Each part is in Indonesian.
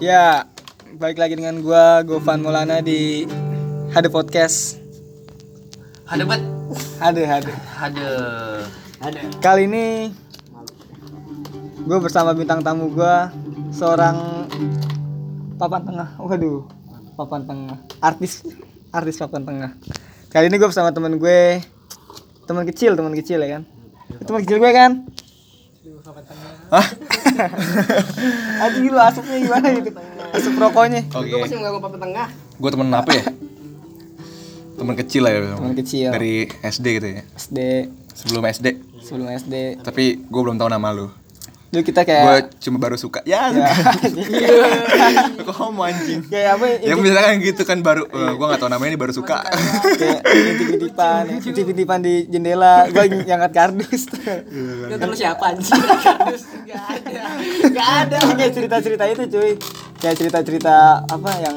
Ya, balik lagi dengan gua Gofan Maulana di Hade Podcast. Ada bet. Hade Hade. Ada. Ada. Kali ini gue bersama bintang tamu gua seorang papan tengah. Waduh, papan tengah. Artis artis papan tengah. Kali ini gue bersama temen gue, teman kecil, teman kecil ya kan. Teman kecil gue kan. Hah? Aduh lu asapnya gimana gitu? Asap rokoknya. Oke. Gue masih mengganggu papan tengah. Gue temen apa ya? temen kecil lah ya. Teman kecil. Dari SD gitu ya. SD Sebelum SD. sebelum SD. Tapi gue belum tahu nama lu. Dulu kita Gue kayak cuma baru suka. Ya. ya, Kok kamu anjing? kayak apa Ya misalkan gitu kan baru. gue gak tahu namanya ini baru suka. kayak intip-intipan intip-intipan di jendela gue ngangkat kardus Itu terus siapa anjing? Kardus enggak ada. Enggak ada. kayak cerita-cerita itu cuy kayak cerita-cerita apa yang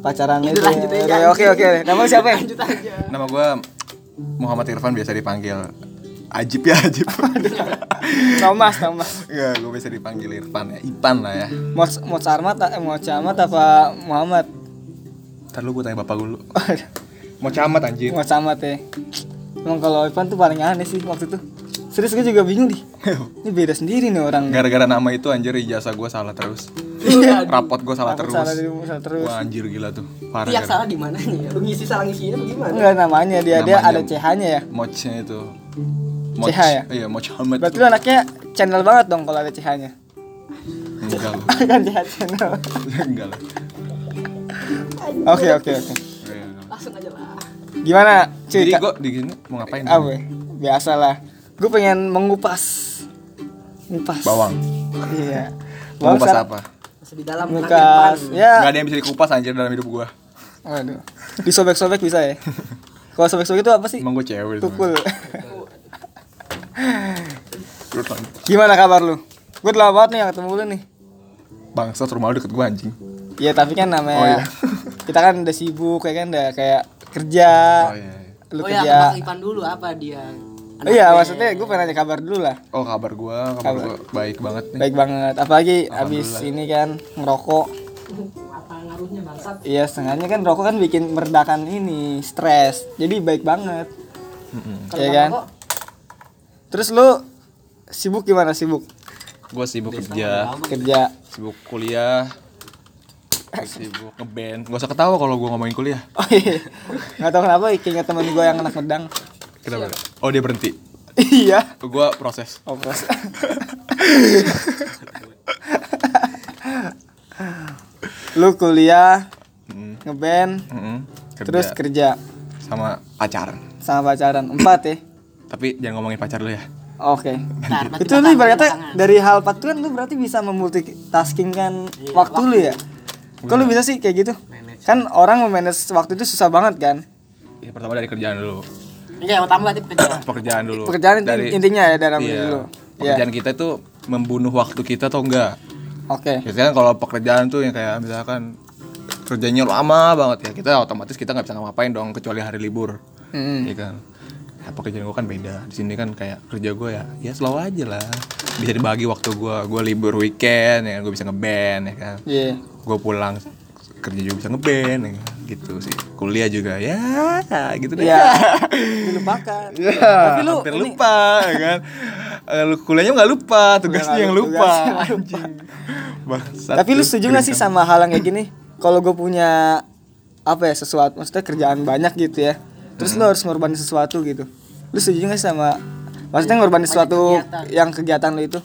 pacaran Itu itu ya. oke oke nama lu siapa ya Lanjut aja. Nama gue Muhammad Irfan biasa dipanggil Ajib ya Ajib. Thomas Thomas Ya, gue biasa dipanggil Irfan ya. Ipan lah ya. mau mau Sarmat eh, mau Camat apa Muhammad Ntar lu gue tanya bapak gue dulu. Mau camat anjir. mau Camat ya emang kalau Ivan tuh paling aneh sih waktu itu serius gue juga bingung nih ini beda sendiri nih orang Gara-gara nama itu anjir ijazah gue salah terus. Rapot gue salah terus. salah di salah terus Wah anjir gila tuh. Parah. Yang salah di mananya? Lu ngisi salah ngisinya bagaimana? enggak namanya dia dia Namanya. ada CH-nya ya Mochnya itu. CH ya? Iya, Moch Ahmed. Berarti lu anaknya channel banget dong kalau ada CH-nya. Enggak lah. kan CH channel. Enggak lah. Oke oke oke. Iya. Langsung aja lah. Gimana? Cuy, Jadi gue di sini mau ngapain? apa? ya? Biasa lah. Gue pengen mengupas. Ngupas. Bawang. Iya. Kupas sekarang- apa? Masih di dalam Ngupas. Enggak Ya. ada yang bisa dikupas anjir dalam hidup gua. Waduh. Disobek-sobek bisa ya? Kalau sobek-sobek itu apa sih? Emang gue cewek itu. Tukul. Gimana kabar lu? Gue lama banget nih ketemu lu nih. Bangsat rumah lu deket gua anjing. Iya tapi kan namanya Oh, iya. kita kan udah sibuk kayak kan udah kayak kerja. Oh iya. iya. Lu Oh ya, kerja. Mas Ipan dulu apa dia? Oh iya, maksudnya gue pengen nanya kabar dulu lah. Oh kabar gua, kabar gua baik banget nih. Baik banget. Apalagi abis ini kan ngerokok. Apa ngaruhnya bangsat? Iya, setengahnya kan rokok kan bikin meredakan ini stres. Jadi baik banget. Kalau Iya nggak kan? rokok, Terus lu sibuk gimana sibuk? Gua sibuk kerja, Kerja. sibuk kuliah, terus sibuk ngeband. Gak usah ketawa kalau gua ngomongin kuliah. Oh iya. Gak tau kenapa keinget temen gue yang anak medang. Kenapa? Oh dia berhenti. iya. Gua proses. Oh, proses. lu kuliah, Mm, ngeband, mm-mm. Kerja terus kerja sama pacaran. sama pacaran. Empat ya. Tapi jangan ngomongin pacar lu ya. Oke. Berarti itu lu ibaratnya pasangan. dari hal kan lu berarti bisa memultitasking kan Iya, waktu lu ya kok lu bisa sih kayak gitu kan orang memanage waktu itu susah banget kan Ya, pertama dari kerjaan dulu. Yang utama berarti pekerjaan. Pekerjaan dulu. pekerjaan itu dari intinya ya dalam iya, diri lu ya Pekerjaan kita itu membunuh waktu kita atau enggak? oke Biasanya kan kalau pekerjaan tuh yang kayak misalkan kerjanya lama banget ya kita otomatis kita nggak bisa ngapain dong kecuali hari libur, Mm. Iya kan? Ya, pekerjaan gue kan beda. Di sini kan kayak kerja gue ya, ya slow aja lah. Bisa dibagi waktu gue, gue libur weekend ya, gue bisa ngeband ya kan. iya Gue pulang kerja juga bisa ngeband ya kan? gitu sih. Kuliah juga ya, gitu deh. Iya. dilupakan Ya, Tapi lu hampir ini- lupa ya kan. Eh, lu kuliahnya nggak lupa, tugasnya yang lupa, lupa. Anjing. Bangsat tapi lu setuju gak sih sama hal yang kayak gini kalau gue punya apa ya sesuatu maksudnya kerjaan banyak gitu ya terus lu harus ngorbanin sesuatu gitu lu setuju gak sih sama maksudnya ngorbanin sesuatu kegiatan. yang kegiatan lu itu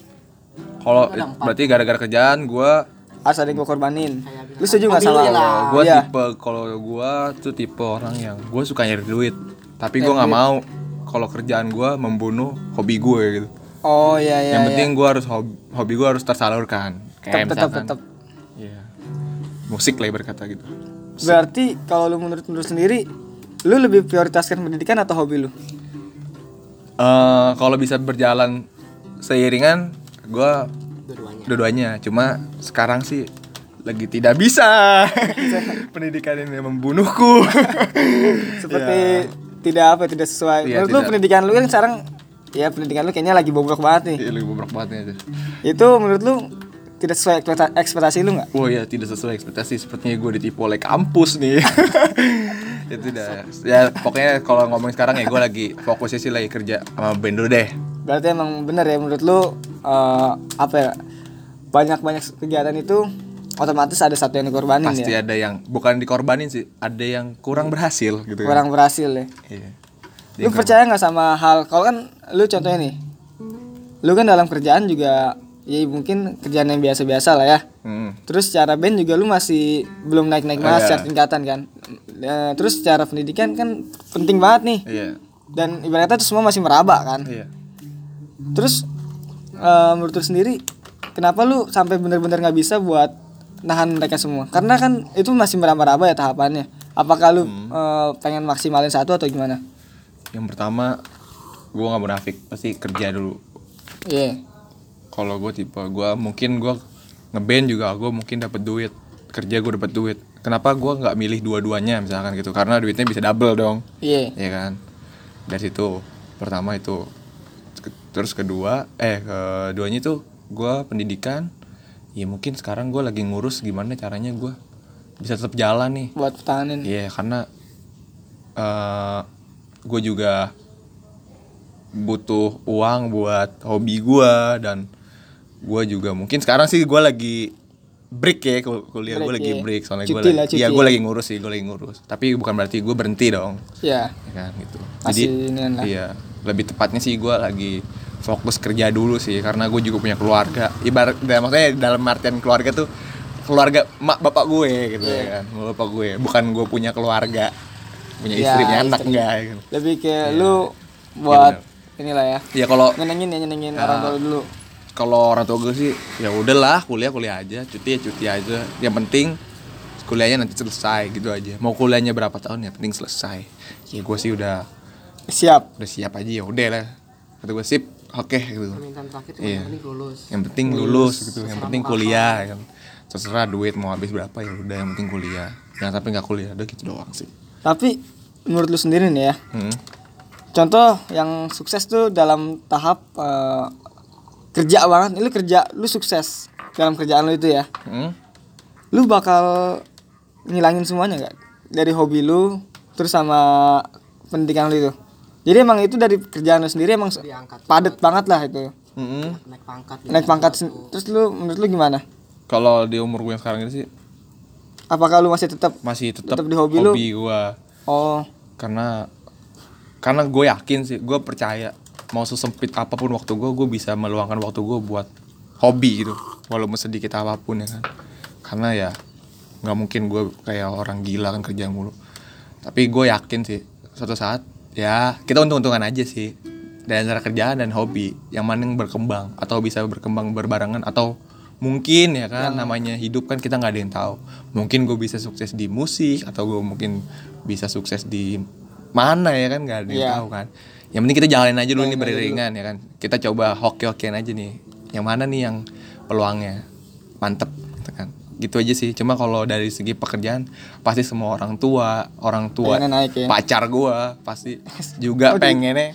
Kalau berarti gara-gara kerjaan gua harus ada yang gue korbanin lu setuju gak hobi lu sama ya gua Iya. tipe kalau gua tuh tipe orang yang gua suka nyari duit. Tapi gua nggak mau kalau kerjaan gua membunuh hobi gue gitu. oh iya iya yang iya. penting gua harus hobi, hobi gua harus tersalurkan. Kayak tetap tetap misalkan tetap Iya. Musik lah berkata gitu. berarti kalau lu menurut menurut sendiri lu lebih prioritaskan pendidikan atau hobi lu Eh kalau bisa berjalan seiringan gua Dua-duanya. dua-duanya. Cuma sekarang sih lagi tidak bisa. Pendidikan ini membunuhku. seperti tidak apa tidak sesuai Iya, menurut lu tidak. pendidikan lu kan sekarang ya pendidikan lu kayaknya lagi bobrok banget nih Iya, lu bobrok banget nih itu. itu menurut lu tidak sesuai ekspekta- ekspektasi lu nggak Oh ya tidak sesuai ekspektasi sepertinya gue ditipu oleh kampus nih itu udah. Ya pokoknya kalau ngomong sekarang ya gue lagi fokusnya sih lagi kerja sama band dulu deh. Berarti emang bener ya menurut lu eh, apa ya banyak banyak kegiatan itu otomatis ada satu yang dikorbanin pasti ya? ada yang bukan dikorbanin sih ada yang kurang berhasil gitu kan. Kurang berhasil ya? Iya. Lu percaya nggak sama hal kalau kan lu contohnya nih lu kan dalam kerjaan juga ya mungkin kerjaan yang biasa-biasa lah ya. Mm. terus secara band juga lu masih belum naik-naik Oh, banget iya. secara tingkatan kan? Eh, terus secara pendidikan kan penting banget nih. Iya. Dan ibaratnya itu semua masih meraba kan? Iya. Terus eh, menurut lu sendiri kenapa lu sampai bener-bener nggak bisa buat nahan mereka semua? Karena kan itu masih meraba-raba ya tahapannya. Apakah lu Hmm. eh, pengen maksimalin satu atau gimana? Yang pertama gue nggak munafik. Pasti kerja dulu. Iya kalau gue tipe gue mungkin gue ngeband juga gue mungkin dapat duit. Kerja gue dapat duit. Kenapa gue nggak milih dua-duanya misalkan gitu? Karena duitnya bisa double dong. Iya. Ya kan? Dari situ pertama itu. Terus kedua eh keduanya itu gue pendidikan. Ya mungkin sekarang gue lagi ngurus gimana caranya gue bisa tetap jalan nih. Buat pertahanin. Iya karena eh gue juga butuh uang buat hobi gue dan gue juga mungkin sekarang sih gue lagi break ya kul- kuliah gue lagi iya. break soalnya gue lagi ya cuti gue ya. lagi ngurus sih gue lagi ngurus tapi bukan berarti gue berhenti dong ya ya kan gitu lah. iya lebih tepatnya sih gue lagi fokus kerja dulu sih karena gue juga punya keluarga ibarat dalam maksudnya dalam artian keluarga tuh keluarga mak bapak gue gitu Iya. ya kan mak bapak gue bukan gue punya keluarga punya Ya, istri punya anak enggak ya kan. lebih ke lu buat bener. inilah ya ya kalau nyenengin ya nyenengin Ya. orang tua lu dulu kalau orang tua gue sih ya udahlah kuliah kuliah aja. Cuti ya cuti aja. Yang penting kuliahnya nanti selesai gitu aja. Mau kuliahnya berapa tahun ya penting selesai. Ya gue sih udah siap. Udah siap aja ya udah lah. Kata gue sip oke gitu. Permintaan terakhir Iya. yang penting lulus. Yang penting lulus gitu. Yang penting kuliah ya kan. Terserah duit mau habis berapa ya udah yang penting kuliah. Jangan sampai nggak kuliah udah gitu doang sih. Tapi menurut lu sendiri nih ya hmm. contoh yang sukses tuh dalam tahap eh, kerja banget lu kerja lu sukses dalam kerjaan lu itu ya. Hmm? lu bakal ngilangin semuanya nggak? Dari hobi lu terus sama pendidikan lu itu. Jadi emang itu dari kerjaan lu sendiri emang diangkat padat banget lah itu. Hmm. naik pangkat naik pangkat sen- terus lu menurut lu gimana? Kalau di umur gue yang sekarang ini sih apakah lu masih tetap masih tetap Tetap di hobi lu? gue oh. Karena karena gue yakin sih gue percaya mau sesempit apa pun waktu gue gue bisa meluangkan waktu gue buat hobi gitu. Walaupun sedikit apa pun ya kan. Karena ya nggak mungkin gue kayak orang gila kan kerja mulu. Tapi gue yakin sih suatu saat ya kita untung-untungan aja sih. Dari antara kerjaan dan hobi yang mana yang berkembang atau bisa berkembang berbarengan atau mungkin ya kan namanya hidup kan kita nggak ada yang tahu. Mungkin gue bisa sukses di musik atau gue mungkin bisa sukses di mana ya kan nggak ada yang Iya. tahu kan yang penting kita jalanin aja dulu nih beriringan ya kan? Kita coba hoki-hokian aja nih. Yang mana nih yang peluangnya? Mantep gitu kan? Gitu aja sih. Cuma kalau dari segi pekerjaan pasti semua orang tua orang tua Pengennya naik ya. pacar gua pasti juga pengennya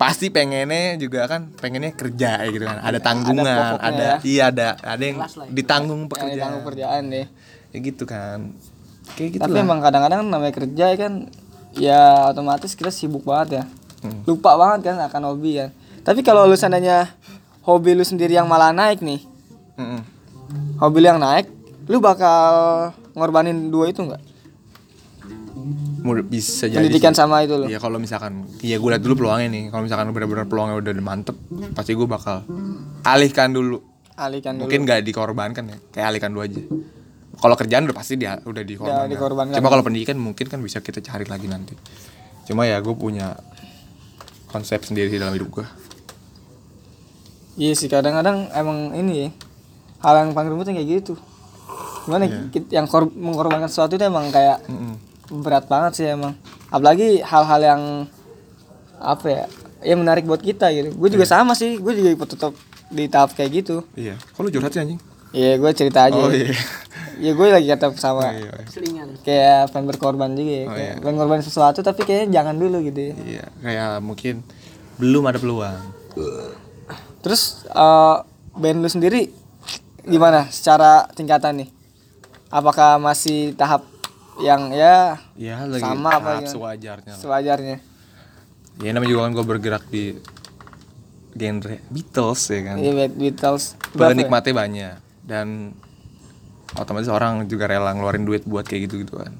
pasti pengennya juga kan pengennya kerja ya gitu kan? Ada tanggungan pokoknya ada, ya. iya ada ada yang lah ya. ditanggung yang pekerjaan. ditanggung kerjaan deh. Ya gitu kan. Kayak gitu tapi lah emang kadang-kadang namanya kerja ya kan ya otomatis kita sibuk banget ya Hmm. lupa banget kan akan hobi kan tapi kalau lu seandainya hobi lu sendiri yang malah naik nih Mm-mm. hobi lu yang naik lu bakal ngorbanin dua itu nggak Mau bisa jadi pendidikan sih. sama itu lu Iya kalau misalkan ya gue liat dulu peluangnya nih kalau misalkan benar-benar peluangnya udah mantep pasti gue bakal alihkan dulu alihkan dulu mungkin nggak dikorbankan ya kayak alihkan dulu aja kalau kerjaan udah pasti dia udah dikorbankan. dikorbankan. cuma kalau pendidikan mungkin kan bisa kita cari lagi nanti cuma ya gue punya konsep sendiri sih dalam hidup gue iya sih kadang-kadang emang ini ya hal yang paling rumit yang kayak gitu. Gimana kit- yang kor- mengorbankan sesuatu itu emang kayak Mm-mm. berat banget sih emang. Apalagi hal-hal yang apa ya yang menarik buat kita gitu. Gue juga sama sih gue juga tetap di tahap kayak gitu. Iya. Kalau curhat sih anjing Iya gue cerita aja oh iya ya gue lagi kata sama Oh, iya, iya. selingan kayak pengen berkorban juga ya Oh, iya. pengen ngorbanin sesuatu tapi kayaknya jangan dulu gitu ya iya kayak mungkin belum ada peluang terus eh, band lu sendiri gimana secara tingkatan nih? Apakah masih tahap yang ya ya lagi Sama apa tahap gimana? sewajarnya lah. sewajarnya? ya namanya juga kan gue bergerak di genre Beatles ya kan Iya, Beat- Beatles. Berapa ya? penikmatnya banyak dan otomatis orang juga rela ngeluarin duit buat kayak gitu gitu kan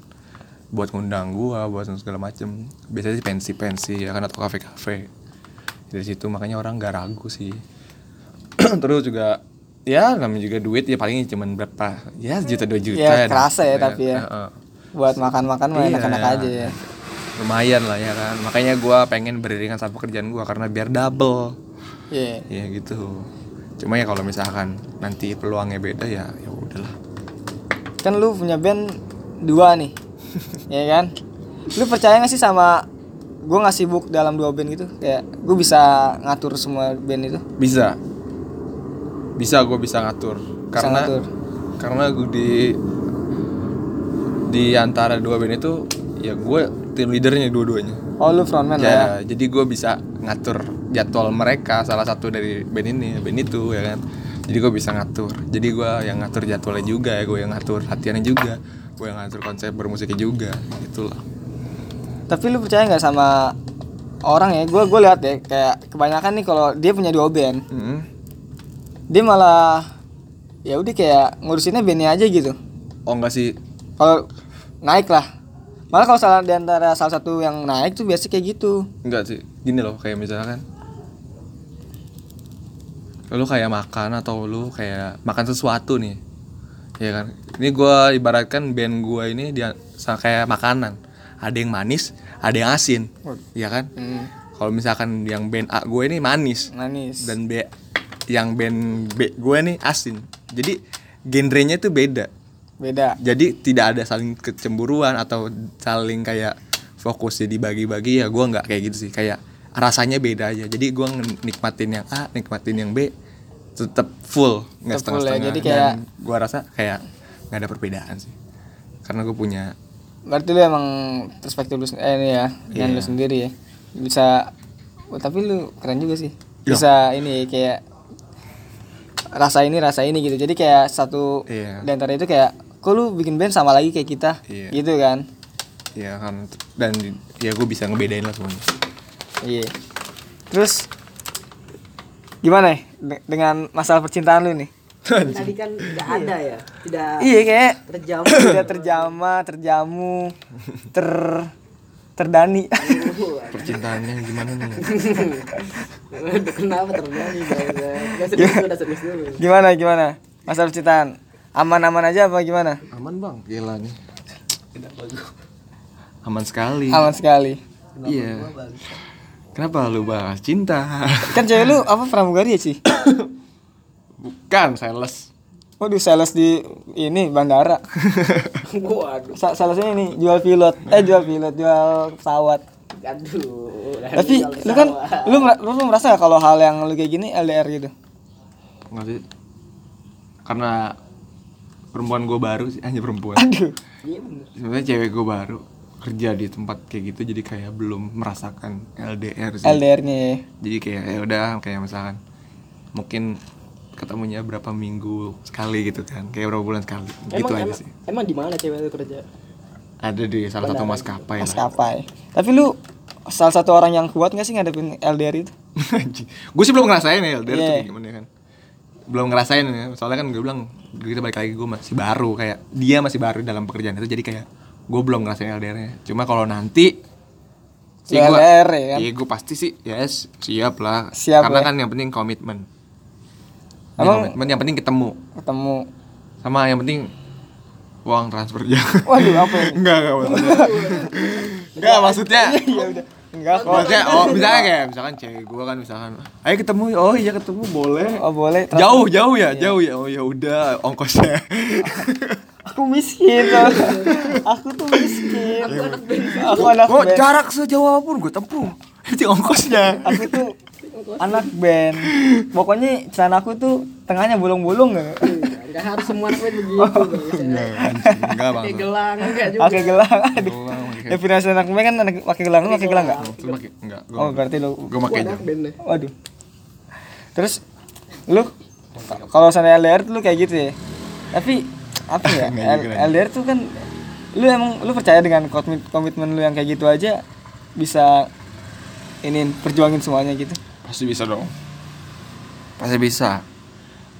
buat ngundang gua buat segala macem biasanya sih pensi pensi ya kan atau kafe kafe dari situ makanya orang gak ragu sih terus juga ya namanya juga duit ya paling cuman berapa ya sejuta dua juta Ya, dah. kerasa ya tapi ya. Buat makan-makan mah Iya. enak-enak aja ya. lumayan lah ya kan makanya gua pengen beriringan sama pekerjaan gua karena biar double Iya. ya gitu cuma ya kalau misalkan nanti peluangnya beda ya ya udahlah Kan lu punya band dua nih. ya kan? Lu percaya gak sih sama gue nggak sibuk dalam dua band gitu? Kayak gue bisa ngatur semua band itu. bisa bisa gue bisa ngatur karena ngatur. karena gue di di antara dua band itu ya gue tim leadernya dua-duanya Oh lu frontman lah ya? ya jadi gue bisa ngatur jadwal mereka salah satu dari band ini band itu ya kan jadi gue bisa ngatur jadi gue yang ngatur jadwalnya juga ya gue yang ngatur latihannya juga gue yang ngatur konsep bermusiknya juga gitulah Tapi lu percaya nggak sama orang ya? Gue gue lihat ya kayak kebanyakan nih kalau dia punya dua band, Hmm. dia malah ya udah kayak ngurusinnya bandnya aja gitu. oh enggak sih Kalau naik lah, malah kalau salah di antara salah satu yang naik tuh biasa kayak gitu. Enggak sih, gini loh kayak misalkan lu kayak makan atau lu kayak makan sesuatu nih. Ya kan? Ini gua ibaratkan band gua ini dia kayak makanan. Ada yang manis ada yang asin. Ya kan? Hmm, kalau misalkan yang band A gue ini manis. Manis. dan B yang band B gue nih asin. Jadi genrenya tuh beda. Beda. jadi tidak ada saling kecemburuan atau saling kayak fokusnya dibagi-bagi ya gue nggak kayak gitu sih. Kayak rasanya beda aja. Jadi gue nikmatin yang A nikmatin yang B tetap full nggak full ya, setengah-setengah jadi kayak- dan gue rasa kayak nggak ada perbedaan sih karena gue punya Berarti lu emang perspektif lu eh ini ya, yang lu Iya. sendiri ya. Bisa oh, tapi lu keren juga sih. Ya. Bisa ini kayak rasa ini rasa ini gitu. Jadi kayak satu Iya. di antara itu kayak kok lu bikin band sama lagi kayak kita. Iya. Gitu kan. ya kan dan ya gue bisa ngebedain lah semuanya Iya. Terus gimana ya de- dengan masalah percintaan lu nih? Tadi kan nggak ada ya, tidak Iya kayak terjam. tidak terjama, terjamu, ter terdani. percintaannya gimana nih Kenapa dulu, udah serius dulu. gimana gimana? Masalah percintaan aman-aman aja apa gimana? aman bang gila nih aman sekali Aman sekali. iya kenapa lu bahas cinta Kan cewek lu apa pramugari ya sih? bukan sales Waduh, sales di ini bandara. Waduh, Sa salesnya ini jual pilot. Eh jual pilot, jual pesawat. aduh. Tapi lu kan lu, lu, lu merasa gak kalau hal yang lu kayak gini LDR gitu? nggak sih karena perempuan gue baru sih hanya perempuan Aduh. Iya sebenarnya cewek gue baru kerja di tempat kayak gitu jadi kayak belum merasakan LDR sih LDR-nya ya. jadi kayak ya udah kayak misalkan mungkin ketemunya berapa minggu sekali gitu kan kayak berapa bulan sekali gitu Emang aja emang, sih emang di mana cewek itu kerja? ada di salah satu maskapai Maskapai. Tapi lu salah satu orang yang kuat gak sih ngadepin LDR itu? gue sih belum ngerasain ya LDR tuh Iya. gimana kan belum ngerasain ya soalnya kan gue bilang kita balik lagi gue masih baru kayak dia masih baru dalam pekerjaan itu jadi kayak gue belum ngerasain LDR nya cuma kalau nanti sih Ya, gue ya kan? iya gue pasti sih yes siap lah Siap karena ya. kan yang penting komitmen Emang- komitmen yang penting ketemu Ketemu. sama yang penting uang transfer aja Waduh, apa ini? enggak enggak maksudnya enggak maksudnya ya udah. Enggak kok. maksudnya oh misalnya kayak misalkan cewek gue kan misalkan ayo ketemu oh iya ketemu boleh Oh, boleh. Jauh jauh ya jauh ya oh ya udah ongkosnya Aku miskin. aku tuh miskin. Aku anak oh band. jarak sejauh apa pun gue tempuh itu ongkosnya Aku tuh anak band. Pokoknya celana aku tuh tengahnya bolong-bolong gak? Enggak harus semua anak band begitu. guys. enggak anjing, enggak bang Kayak gelang enggak juga. Pakai gelang. Aduh. Definisi anak band kan anak pakai gelang, lu pakai gelang gak? Enggak Oh, berarti lu gue Gua pakai. Waduh. Terus lu kalau sana LDR tuh lu kayak gitu ya tapi apa ya. LDR tuh kan lu emang lu percaya dengan komit- komitmen lu yang kayak gitu aja bisa ini perjuangin semuanya gitu Pasti bisa dong. Pasti bisa.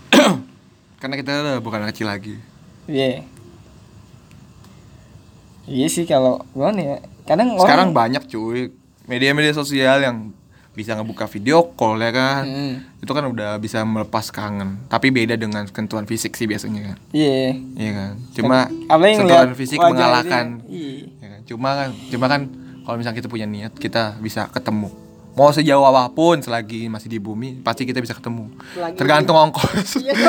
Karena kita udah bukan anak kecil lagi. iya iya sih kalau gimana ya kadang Sekarang orang banyak cuy media-media sosial yang bisa ngebuka video call ya kan. Hmm. Itu kan udah bisa melepas kangen. Tapi beda dengan sentuhan fisik sih biasanya kan. iya Iya kan. Cuma sentuhan fisik mengalahkan. iya Ya kan? Cuma kan, cuma kan kalau misalnya kita punya niat, kita bisa ketemu. Mau sejauh apa pun selagi masih di bumi, pasti kita bisa ketemu. Selagi- Tergantung ongkos. Iya,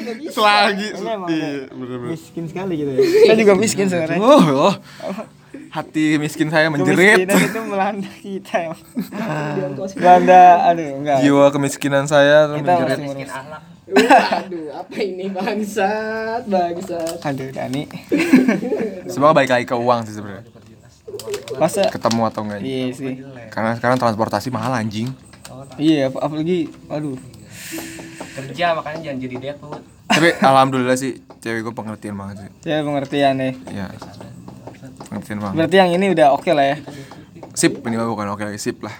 nggak bisa. selagi. Iya, miskin sekali gitu ya saya juga miskin sebenarnya Oh, oh. hati miskin saya menjerit. Kemiskinan itu melanda kita emang. melanda aduh enggak Jiwa kemiskinan saya Kita menjerit. Miskin akhlak. Waduh, apa ini bangsat, bangsat. aduh Dani Semua balik lagi ke uang sih sebenarnya. masa Ketemu atau enggak. iya sih Karena sekarang transportasi mahal anjing. iya ap- apalagi aduh Kerja makanya jangan jadi dekut. Tapi alhamdulillah sih cewek gue pengertian banget sih. saya pengertian nih Iya. Banget. berarti yang ini udah oke lah ya Sip, ini bukan oke lagi sip lah.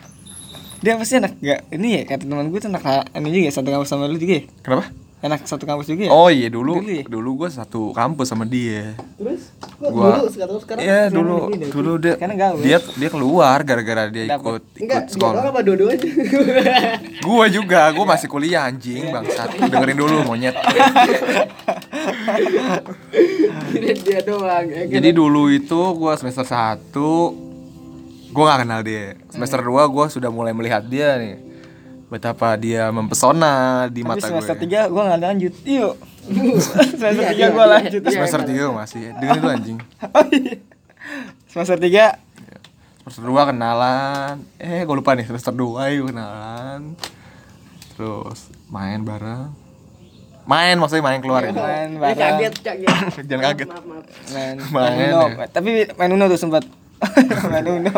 dia pasti enak gak ini ya kata teman gue tuh enak ini juga ya, satu kampus sama lu juga ya Kenapa? Enak satu kampus juga ya Oh iya dulu Dulu ya? dulu gue satu kampus sama dia. Terus, kok Gua- dulu sekarang sekarang Iya dulu ini deh. dulu dia gaul. dia dia keluar gara-gara dia Dapet. ikut ikut enggak, sekolah. apa dua-duanya? Gue juga, gue masih kuliah anjing bangsat. Dengerin dulu monyet. Dia doang. ya kan? Jadi dulu itu gue semester 1 gue gak kenal dia. Semester 2 gue sudah mulai melihat dia nih. Betapa dia mempesona di tapi mata semester gue. tiga gue nggak lanjut yuk semester Iya, tiga iya, gue iya. lanjut Semester emang. 3 masih. Dengerin dulu anjing. Oh, iya. semester tiga Semester 2 kenalan. Eh, gue lupa nih semester 2 yuk kenalan. Terus main bareng. Main maksudnya main keluar ya. main Ya, bareng kaget, kaget. Jangan kaget. Maaf, maaf. main, Main, main Uno ya. tapi main Uno tuh sempat main Uno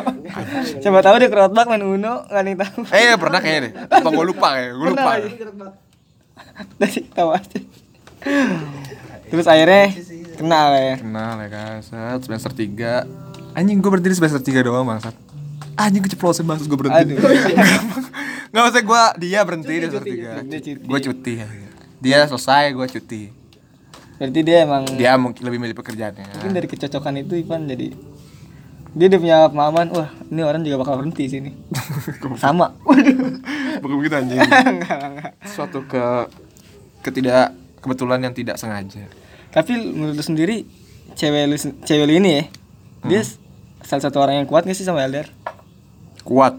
coba tahu deh kerotbak main Uno nggak ada yang tahu Eh, pernah kayaknya deh. Apa gue lupa kayak? Gue lupa. Lagi. dari tahu aja terus akhirnya kenal ya Kenal ya kan. Set, semester 3. Anjing gue berhenti di semester 3 doang bangsat. Anjing keceplosan banget gue berhenti. Aduh. Enggak usah gue dia berhenti di semester 3. Dia cuti. Ya. Dia selesai, gue cuti. berarti dia emang Dia mungkin lebih milih pekerjaannya. mungkin dari kecocokan itu Ivan jadi dia udah punya pemahaman wah ini orang juga bakal berhenti sini sama Bukan begitu anjing. enggak enggak Suatu ke ketidak kebetulan yang tidak sengaja. tapi menurut lu sendiri cewek lu cewek lu ini ya dia Hmm. s- salah satu orang yang kuat gak sih sama LDR Kuat.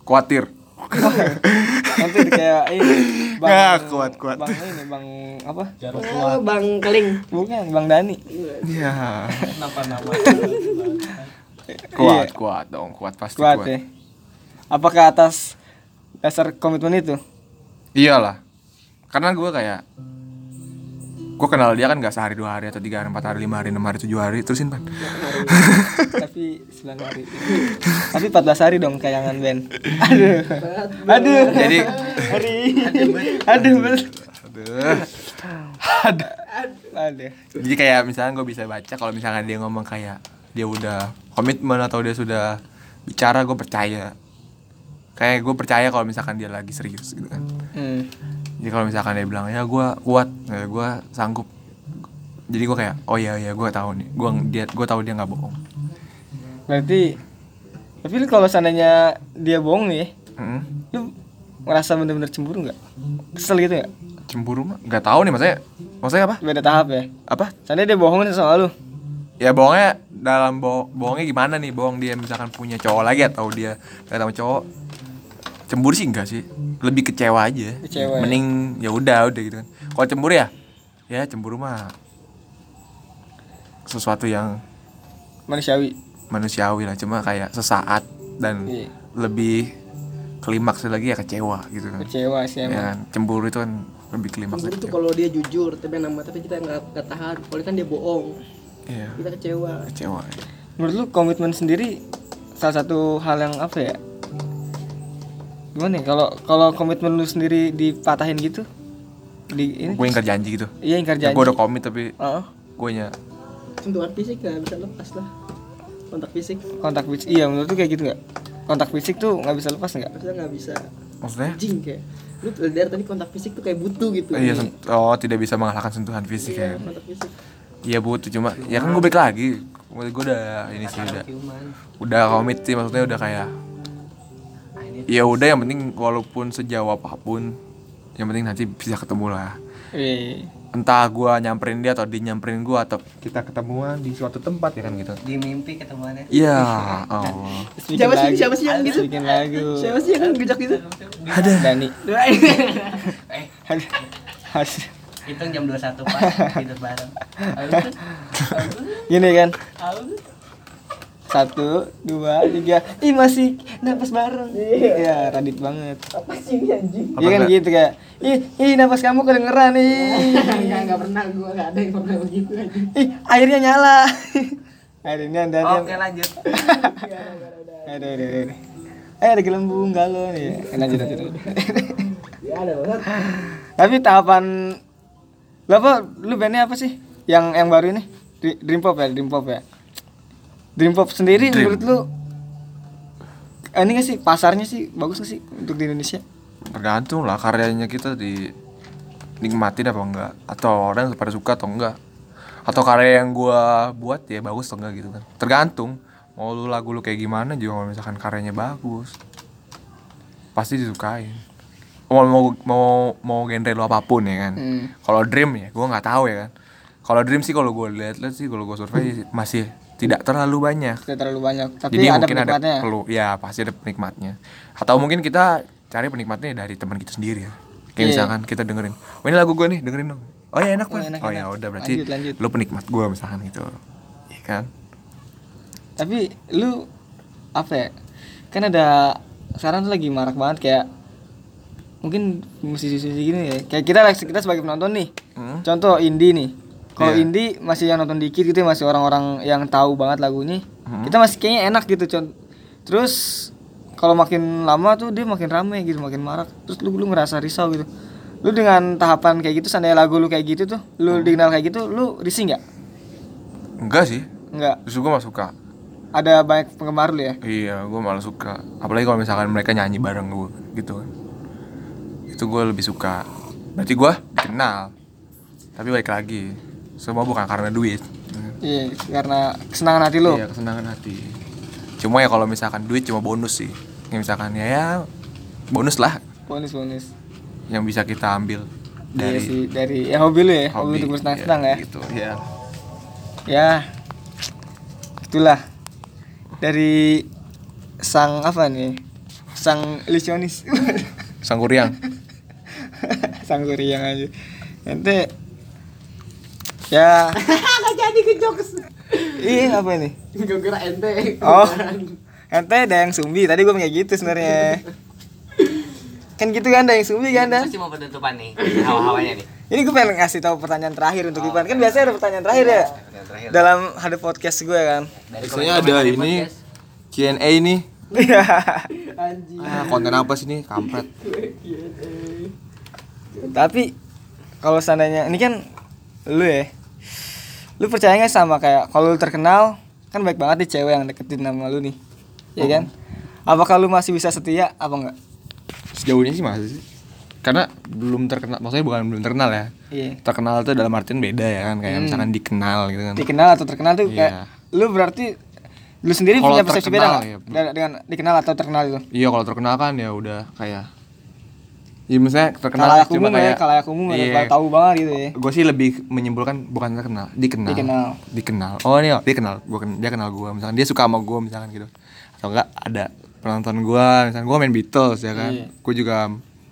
Kuatir. nanti kayak ini Nggak, kuat, kuat. bang ini bang apa Oh, Bang Keling. bukan bang Dani Iya. Nama-nama. Kuat, Iya. kuat dong, kuat pasti kuat, kuat. ya apakah atas dasar komitmen itu Iyalah. Karena gue kayak gue kenal dia kan gak sehari dua hari atau tiga hari empat hari lima hari enam hari tujuh hari terusin pan. Tapi 9 hari. Tapi 14 hari dong kayangan band aduh. Aduh. Jadi hari. Aduh betul aduh aduh. Jadi kayak misalnya gue bisa baca kalau misalnya dia ngomong kayak dia udah komitmen atau dia sudah bicara gue percaya. Kayak gue percaya kalau misalkan dia lagi serius gitu kan. Hmm. Jadi kalau misalkan dia bilang ya gue kuat ya gue sanggup. Jadi gue kayak oh iya iya gue tahu nih. Gue dia gue tahu dia nggak bohong. Berarti tapi kalau seandainya dia bohong nih Mm. lu ngerasa bener-bener cemburu nggak? Kesel gitu nggak? Cemburu mah? Nggak tahu nih maksudnya maksudnya apa? Beda tahap ya? Apa? Seandainya dia bohong nih sama lu. Ya bohongnya dalam bo bohongnya gimana nih? Bohong dia misalkan punya cowok lagi atau dia gak sama cowok cemburu sih enggak sih. Lebih kecewa aja. Kecewa ya? mending ya udah udah gitu kan. Kalau cemburu ya? Ya cemburu mah sesuatu yang manusiawi. manusiawi lah. Cuma kayak sesaat dan Iya. lebih klimaks lagi ya kecewa gitu kan. Kecewa sih ya emang. kan? cemburu itu kan lebih klimaks Cemburu kecewa. kalau dia jujur tapi nama tapi kita nggak nggak tahan. Kalau kan dia bohong, iya. Kita kecewa. kecewa menurut lu komitmen sendiri salah satu hal yang apa ya gimana ya kalau kalau komitmen lu sendiri dipatahin gitu? Di ini? Gue ingkar janji gitu. Iya ingkar ya, janji. gue udah komit tapi Heeh. gue nya sentuhan fisik nggak bisa lepas lah. Kontak fisik. Kontak fisik. Iya menurut lu kayak gitu nggak? Kontak fisik tuh nggak bisa lepas nggak? Maksudnya nggak bisa maksudnya? jing kayak. Lu dari tadi kontak fisik tuh kayak butuh gitu. Iya sen- oh tidak bisa mengalahkan sentuhan fisik Iya, ya. kontak fisik. Iya butuh. Cuma ya kan gue balik lagi. Gue gue udah ini sih udah udah komit sih maksudnya udah kayak ya udah yang penting walaupun sejauh apa pun yang penting nanti bisa ketemu lah. Iya. entah gua nyamperin dia atau dia nyamperin gua atau kita ketemuan di suatu tempat ya kan gitu. Di mimpi ketemuannya. Iya oh bikin Siapa sih- lagu. siapa sih yang gitu? bikin lagu. Siapa sih yang ngejak gitu? Ada. Dani. Eh ada ada hitung jam 21 pas tidur bareng. Gini kan satu dua tiga. Ih masih napas bareng. Iya. Radit banget. Apa sih ini anjing? Iya kan enggak? gitu kayak ih ih napas kamu kedengeran nih nggak nggak pernah. Gua nggak ada yang pernah begitu anjing. Ih airnya nyala. Airnya dan oke lanjut. Ada ada ada. Eh ada gelembung galon ya. Lanjut lanjut ya ada banget tapi tahapan lu apa lu bandnya apa sih? Yang yang baru ini? Dream Pop ya Dream Pop ya Dream Pop sendiri Dream. menurut lu? Ini gak sih? Pasarnya sih bagus gak sih untuk di Indonesia? Tergantung lah karyanya kita di nikmatin apa enggak. Atau orang pada suka atau enggak. Atau karya yang gua buat ya bagus atau enggak gitu kan. Tergantung mau lu lagu lu kayak gimana juga kalau misalkan karyanya bagus pasti disukain. Mau mau mau mau genre lu apa pun ya kan. Hmm. kalau dream ya gua nggak tahu ya kan. Kalau dream sih kalau gua lihat-lihat sih kalau gua survei masih tidak terlalu banyak. Tidak terlalu banyak tapi jadi ada mungkin ada penikmatnya perlu ya pasti ada penikmatnya. Atau mungkin kita cari penikmatnya dari teman kita sendiri ya. Kayak Iya. misalkan kita dengerin oh ini lagu gue nih dengerin dong. Oh ya enak Oh, banget enak, oh, enak. ya udah berarti Lanjut, lanjut. lu penikmat gue misalkan gitu. Ya kan? Tapi lu apa ya kan ada sekarang tuh lagi marak banget kayak mungkin musisi-musisi gini ya. Kayak kita kita sebagai penonton nih. Hmm. contoh indie nih kalau Iya. indie masih yang nonton dikit gitu ya, masih orang-orang yang tahu banget lagunya. Hmm. kita masih kayaknya enak gitu con. Terus kalau makin lama tuh dia makin rame gitu makin marak. Terus lu lu ngerasa risau gitu. Lu dengan tahapan kayak gitu seandainya lagu lu kayak gitu tuh lu Hmm. dikenal kayak gitu lu risih nggak? Enggak sih. Nggak justru gue gak suka. Ada banyak penggemar lu ya? Iya gue malah suka. Apalagi kalau misalkan mereka nyanyi bareng gue gitu kan. Itu gue lebih suka. Berarti gue dikenal. Tapi balik lagi semua bukan karena duit. Iya karena kesenangan hati lu. Iya kesenangan hati. Cuma ya kalau misalkan duit cuma bonus sih. Ya misalkan ya, ya bonus lah. Bonus bonus. Yang bisa kita ambil dari dari sih dari ya hobi lu ya hobi, untuk bersenang-senang ya. Gitu ya. ya itulah. Dari sang apa nih? Sang ilusionis Sang Kuryang. sang yang aja. Ente ya. Nggak jadi ke jokes. Iya apa ini? Gue kira ente. Oh. Ente ada yang sumbi. Tadi gue kayak gitu sebenarnya. Kan gitu kan ada yang sumbi kan ada. Pasti mau penutupan nih hawa-hawanya nih. Ini gue pengen ngasih tahu pertanyaan terakhir untuk Ivan. Kan biasanya ada pertanyaan terakhir ya? Pertanyaan terakhir. Dalam ada podcast gue kan. Biasanya ada ini. Q&A nih. anjing. Ah, konten apa sih nih? Kampret. Tapi kalau seandainya ini kan lu ya, lu percaya nggak sama kayak kalau lu terkenal kan baik banget nih cewek yang deketin nama lu nih, ya kan? Apakah lu masih bisa setia apa enggak? Sejauh ini sih masih sih. Karena belum terkenal, maksudnya bukan belum terkenal ya. Iya. Terkenal itu dalam artian beda ya kan, kayak Hmm. misalkan dikenal gitu kan. Dikenal atau terkenal tuh Iya. kayak lu berarti lu sendiri Kalau punya persepsi beda ya. dengan dikenal atau terkenal itu? Iya kalau terkenal kan ya udah kayak Iya misalnya terkenal Kalayak cuma umum ya, kayak kalayak umum ya, Iya. tahu banget gitu ya. gue sih lebih menyimpulkan bukan terkenal dikenal Dikenal. dikenal oh ini oh, dia kenal gua dia kenal gue misalkan dia suka sama gue misalkan gitu atau enggak ada penonton gue misalkan gue main Beatles ya kan Iya. gue juga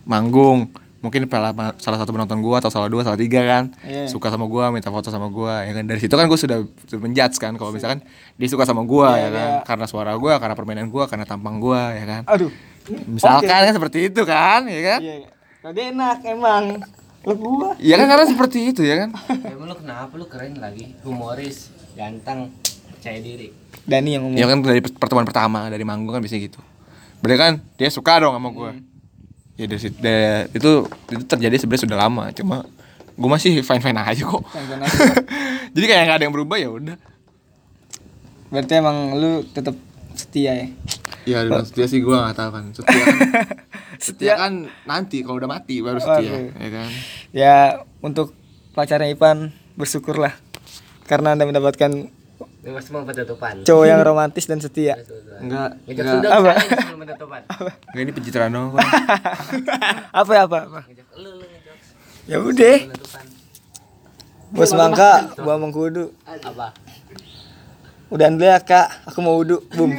manggung mungkin salah, satu penonton gue atau salah dua salah tiga kan Iya. suka sama gue minta foto sama gue ya kan dari situ kan gue sudah, sudah menjudge kan kalau misalkan dia suka sama gue Iya, ya kan iya. karena suara gue karena permainan gue karena tampang gue ya kan Aduh. Misalkan kan seperti itu kan ya kan Iya. Dia enak emang. Lu gua. ya kan karena seperti itu ya kan Emang lu kenapa lu keren lagi humoris ganteng percaya diri Dani yang ngomong. Ya kan dari pertemuan pertama dari manggung kan bisa gitu. Berarti kan dia suka dong sama gue. ya dari, situ- dari- itu itu terjadi sebenarnya sudah lama cuma gue masih fine fine aja kok aja. jadi kayak nggak ada yang berubah ya udah Berarti emang lu tetap setia ya? Ya dengan setia sih gue nggak tahu kan setia kan setia kan nanti kalau udah mati baru setia Waduh. ya kan Ya untuk pacarnya Ipan bersyukurlah karena anda mendapatkan Bebas semua penutupan. cowok yang romantis dan setia. enggak enggak sudah Apa? sebelum penutupan. enggak ini pencitraan doang kok apa ya apa apa? Lu lu Ya udah. Bos Mangka, gua mengkudu. Apa? Udah dulu ya kak, aku mau wudhu. Boom.